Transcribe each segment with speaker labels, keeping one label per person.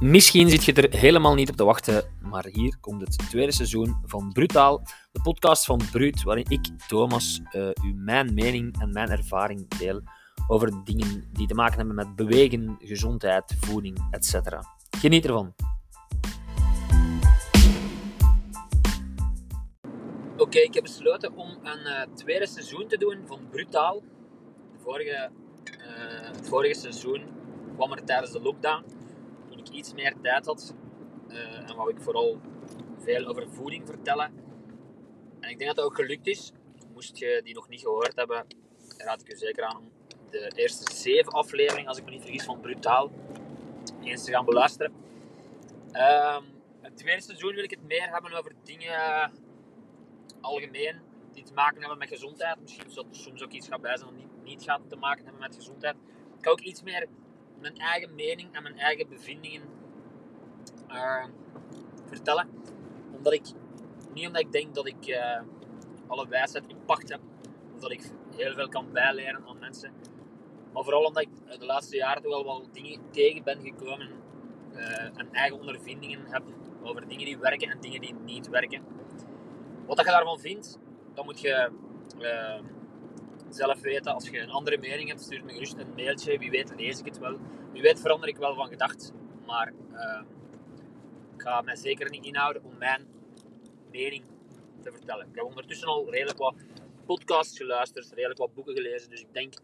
Speaker 1: Misschien zit je er helemaal niet op te wachten, maar hier komt het tweede seizoen van Brutaal, de podcast van Brut, waarin ik, Thomas, uh, u mijn mening en mijn ervaring deel over dingen die te maken hebben met bewegen, gezondheid, voeding, etc. Geniet ervan. Oké, ik heb besloten om een uh, tweede seizoen te doen van Brutaal. Vorige, het vorige seizoen kwam er tijdens de lockdown iets meer tijd had. Uh, en wou ik vooral veel over voeding vertellen. En ik denk dat dat ook gelukt is. Moest je die nog niet gehoord hebben, raad ik u zeker aan om de eerste zeven afleveringen, als ik me niet vergis, van Brutaal eens te gaan beluisteren. Um, het tweede seizoen wil ik het meer hebben over dingen algemeen die te maken hebben met gezondheid. Misschien zal er soms ook iets gaat bij zijn dat niet, niet gaat te maken hebben met gezondheid. Ik ga ook iets meer mijn eigen mening en mijn eigen bevindingen uh, vertellen. Omdat ik, niet omdat ik denk dat ik uh, alle wijsheid in pacht heb, of dat ik heel veel kan bijleren aan mensen, maar vooral omdat ik de laatste jaren toch wel wat dingen tegen ben gekomen uh, en eigen ondervindingen heb over dingen die werken en dingen die niet werken. Wat dat je daarvan vindt, dan moet je zelf weten. Als je een andere mening hebt, stuur me gerust een mailtje. Wie weet lees ik het wel. Wie weet verander ik wel van gedacht. Maar uh, ik ga mij zeker niet inhouden om mijn mening te vertellen. Ik heb ondertussen al redelijk wat podcasts geluisterd, redelijk wat boeken gelezen. Dus ik denk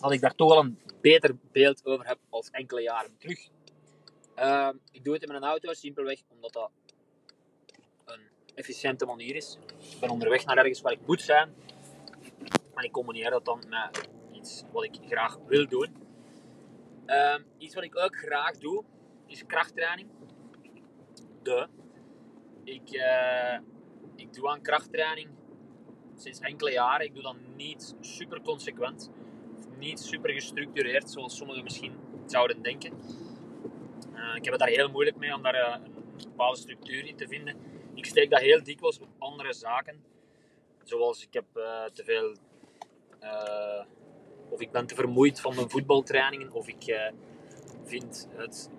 Speaker 1: dat ik daar toch wel een beter beeld over heb als enkele jaren terug. Uh, ik doe het in mijn auto simpelweg omdat dat een efficiënte manier is. Ik ben onderweg naar ergens waar ik moet zijn. En ik combineer dat dan met iets wat ik graag wil doen. Uh, iets wat ik ook graag doe, is krachttraining. De. Ik, uh, ik doe aan krachttraining sinds enkele jaren. Ik doe dat niet super consequent. Niet super gestructureerd, zoals sommigen misschien zouden denken. Uh, ik heb het daar heel moeilijk mee om daar uh, een bepaalde structuur in te vinden. Ik steek dat heel dikwijls op andere zaken. Zoals ik heb te veel uh, of ik ben te vermoeid van mijn voetbaltrainingen, of ik uh, vind het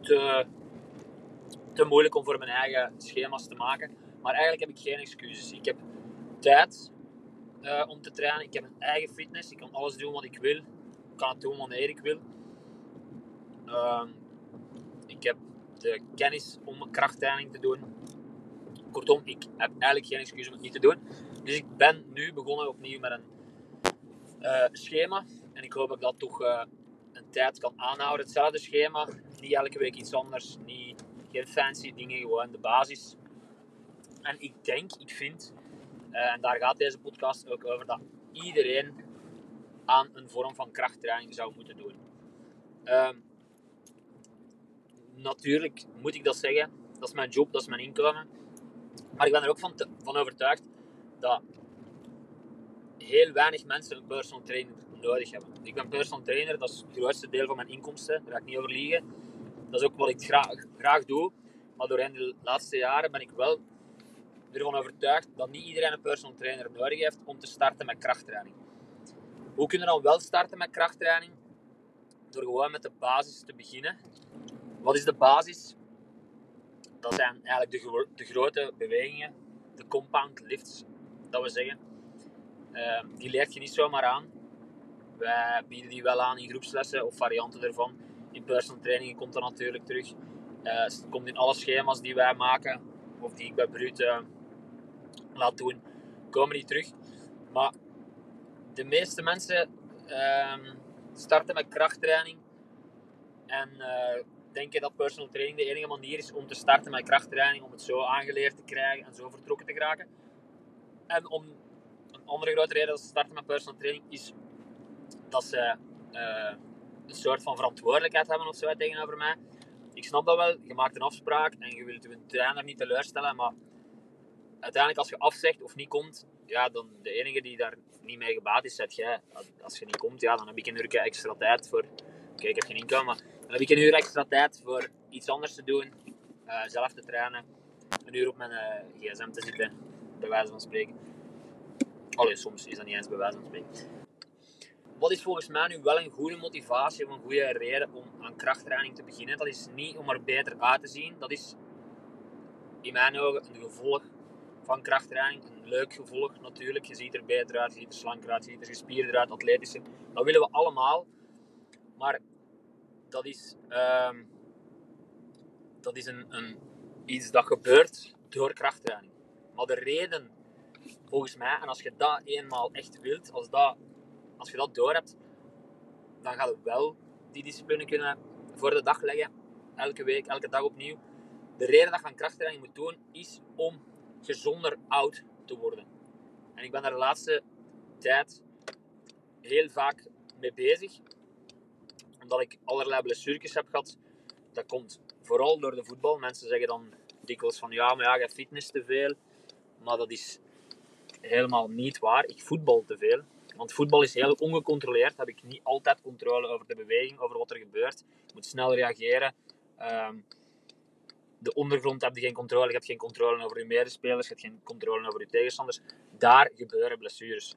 Speaker 1: te, te moeilijk om voor mijn eigen schema's te maken. Maar eigenlijk heb ik geen excuses. Ik heb tijd uh, om te trainen, ik heb een eigen fitness, ik kan alles doen wat ik wil, ik kan het doen wanneer ik wil. Uh, ik heb de kennis om krachttraining te doen. Kortom, ik heb eigenlijk geen excuus om het niet te doen. Dus ik ben nu begonnen opnieuw met een schema. En ik hoop dat ik dat toch uh, een tijd kan aanhouden. Hetzelfde schema, niet elke week iets anders, niet, geen fancy dingen, gewoon de basis. En ik denk, ik vind, uh, en daar gaat deze podcast ook over, dat iedereen aan een vorm van krachttraining zou moeten doen. Ehm, natuurlijk moet ik dat zeggen, dat is mijn job, dat is mijn inkomen. Maar ik ben er ook van, van overtuigd dat heel weinig mensen een personal trainer nodig hebben. Ik ben personal trainer, dat is het grootste deel van mijn inkomsten, daar ga ik niet over liegen. Dat is ook wat ik graag, graag doe. Maar doorheen de laatste jaren ben ik wel ervan overtuigd dat niet iedereen een personal trainer nodig heeft om te starten met krachttraining. Hoe kunnen we dan wel starten met krachttraining? Door gewoon met de basis te beginnen. Wat is de basis? Dat zijn eigenlijk de, de grote bewegingen, de compound lifts, dat we zeggen. Ehm, die leert je niet zomaar aan. Wij bieden die wel aan in groepslessen of varianten ervan. In personal training komt dat natuurlijk terug. Uh, het komt in alle schema's die wij maken, of die ik bij Brut uh, laat doen, komen die terug. Maar de meeste mensen uh, starten met krachttraining en uh, denken dat personal training de enige manier is om te starten met krachttraining, om het zo aangeleerd te krijgen en zo vertrokken te geraken. En om andere grote reden dat ze starten met personal training is dat ze uh, een soort van verantwoordelijkheid hebben of zo tegenover mij. Ik snap dat wel, je maakt een afspraak en je wilt je trainer niet teleurstellen, maar uiteindelijk als je afzegt of niet komt, ja, dan de enige die daar niet mee gebaat is, zet jij. Als je niet komt, ja, dan heb ik een uur extra tijd voor. Oké, ik heb geen inkomen, maar dan heb ik een uur extra tijd voor iets anders te doen, uh, zelf te trainen, een uur op mijn uh, gsm te zitten, bij wijze van spreken. Allee, soms is dat niet eens bij wijze van spreken. wat is volgens mij nu wel een goede motivatie of een goede reden om aan krachttraining te beginnen? Dat is niet om er beter uit te zien. Dat is in mijn ogen een gevolg van krachttraining. Een leuk gevolg natuurlijk. Je ziet er beter uit, je ziet er slanker uit, je ziet er gespierder uit, atletischer. Dat willen we allemaal. Maar dat is, um, dat is een, een, iets dat gebeurt door krachttraining. Maar de reden, volgens mij, en als je dat eenmaal echt wilt, als, dat, als je dat door hebt, dan ga je wel die discipline kunnen voor de dag leggen. Elke week, elke dag opnieuw. De reden dat je aan krachttraining moet doen, is om gezonder oud te worden. En ik ben daar de laatste tijd heel vaak mee bezig. Omdat ik allerlei blessures heb gehad. Dat komt vooral door de voetbal. Mensen zeggen dan dikwijls van ja, maar ja, je fitness te veel. Maar dat is helemaal niet waar. Ik voetbal te veel. Want voetbal is heel ongecontroleerd. Heb ik niet altijd controle over de beweging, over wat er gebeurt. Je moet snel reageren. Ehm, de ondergrond heb je geen controle. Je hebt geen controle over je medespelers. Je hebt geen controle over je tegenstanders. Daar gebeuren blessures.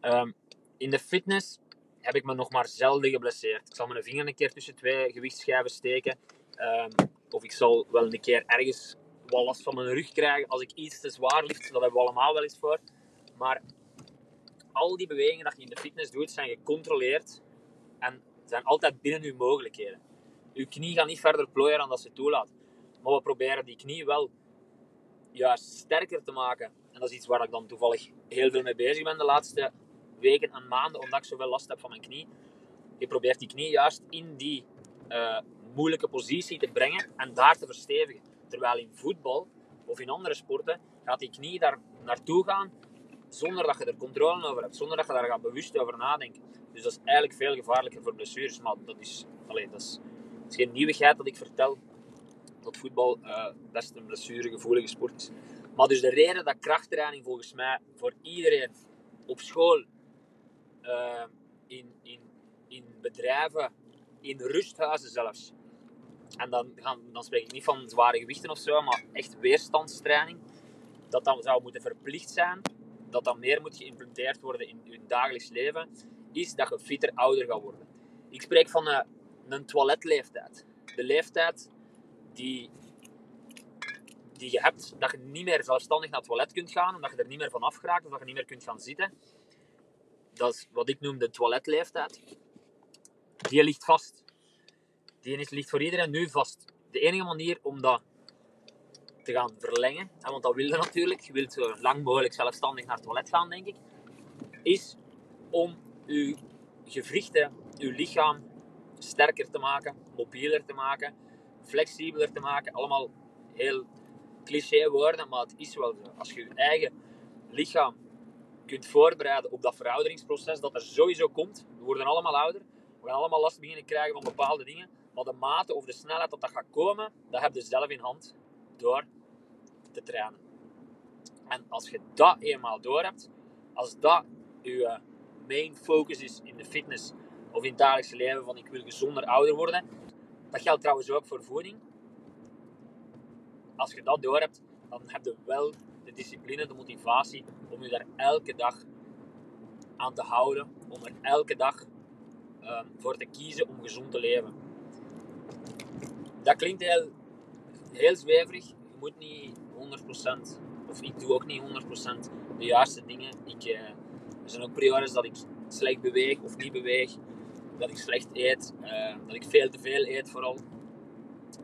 Speaker 1: Ehm, in de fitness heb ik me nog maar zelden geblesseerd. Ik zal mijn vinger een keer tussen twee gewichtsschijven steken. Ehm, of ik zal wel een keer ergens wat last van mijn rug krijgen als ik iets te zwaar lift. Dat hebben we allemaal wel eens voor. Maar al die bewegingen dat je in de fitness doet, zijn gecontroleerd en zijn altijd binnen uw mogelijkheden. Uw knie gaat niet verder plooien dan dat ze toelaat. Maar we proberen die knie wel juist sterker te maken. En dat is iets waar ik dan toevallig heel veel mee bezig ben de laatste weken en maanden, omdat ik zoveel last heb van mijn knie. Je probeert die knie juist in die uh, moeilijke positie te brengen en daar te verstevigen. Terwijl in voetbal of in andere sporten gaat die knie daar naartoe gaan zonder dat je er controle over hebt, zonder dat je daar gaat bewust over nadenken. Dus dat is eigenlijk veel gevaarlijker voor blessures. Maar dat is, allez, dat is, geen nieuwigheid dat ik vertel dat voetbal uh, best een blessuregevoelige sport is. Maar dus de reden dat krachttraining volgens mij voor iedereen op school, uh, in, in, in bedrijven, in rusthuizen zelfs, en dan, gaan, dan spreek ik niet van zware gewichten of zo, maar echt weerstandstraining, dat dan zou moeten verplicht zijn, dat dat meer moet geïmplementeerd worden in je dagelijks leven, is dat je fitter ouder gaat worden. Ik spreek van een, een toiletleeftijd. De leeftijd die, die je hebt, dat je niet meer zelfstandig naar het toilet kunt gaan, omdat je er niet meer van afgeraakt of dat je niet meer kunt gaan zitten. Dat is wat ik noem de toiletleeftijd. Die ligt vast. Die is, ligt voor iedereen nu vast. De enige manier om dat te gaan verlengen, want dat wil je natuurlijk, je wilt zo lang mogelijk zelfstandig naar het toilet gaan, denk ik, is om je gewrichten, je lichaam sterker te maken, mobieler te maken, flexibeler te maken. Allemaal heel cliché woorden, maar het is wel zo. Als je je eigen lichaam kunt voorbereiden op dat verouderingsproces dat er sowieso komt. We worden allemaal ouder. We gaan allemaal last beginnen krijgen van bepaalde dingen. Maar de mate of de snelheid dat dat gaat komen, dat heb je zelf in hand door te trainen. En als je dat eenmaal door hebt, als dat je main focus is in de fitness of in het dagelijkse leven van ik wil gezonder ouder worden, dat geldt trouwens ook voor voeding. Als je dat door hebt, dan heb je wel de discipline, de motivatie om je daar elke dag aan te houden. Om er elke dag um, voor te kiezen om gezond te leven. Dat klinkt heel, heel zweverig. Je moet niet 100%, of ik doe ook niet 100% de juiste dingen. Ik, uh, er zijn ook periodes dat ik slecht beweeg of niet beweeg dat ik slecht eet, uh, dat ik veel te veel eet vooral.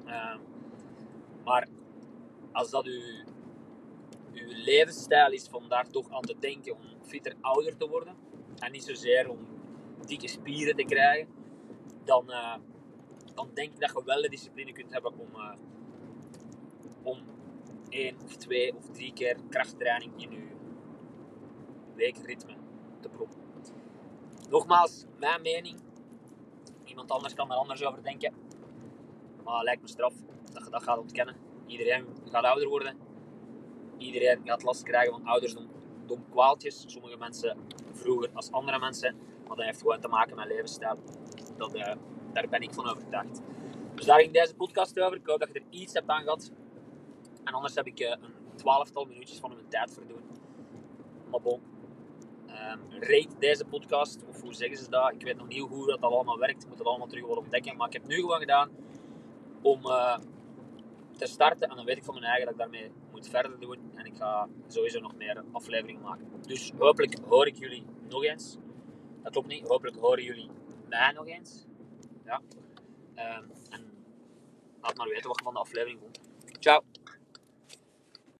Speaker 1: Uh, maar als dat uw, uw levensstijl is van daar toch aan te denken om fitter ouder te worden en niet zozeer om dikke spieren te krijgen, dan, uh, dan denk ik dat je wel de discipline kunt hebben om, om één of twee of drie keer krachttraining in je weekritme te proppen. Nogmaals, mijn mening, Iemand anders kan er anders over denken. Maar lijkt me straf dat je dat gaat ontkennen. Iedereen gaat ouder worden. Iedereen gaat last krijgen van oudersdom dom kwaaltjes. Sommige mensen vroeger als andere mensen. Maar dat heeft gewoon te maken met levensstijl. Dat, uh, daar ben ik van overtuigd. Dus daar ging deze podcast over. Ik hoop dat je er iets hebt aan gehad. En anders heb ik uh, een twaalftal minuutjes van mijn tijd verdoen. Maar bon. Ehm, rate deze podcast, of hoe zeggen ze dat? Ik weet nog niet hoe dat allemaal werkt. Ik moet het allemaal terug wel ontdekken. Maar ik heb het nu gewoon gedaan om eh, te starten. En dan weet ik van mijn eigen dat ik daarmee moet verder doen. En ik ga sowieso nog meer afleveringen maken. Dus hopelijk hoor ik jullie nog eens. Dat klopt niet. Hopelijk horen jullie mij nog eens. Ja. Ehm, en laat maar weten wat je van de aflevering vond. Ciao.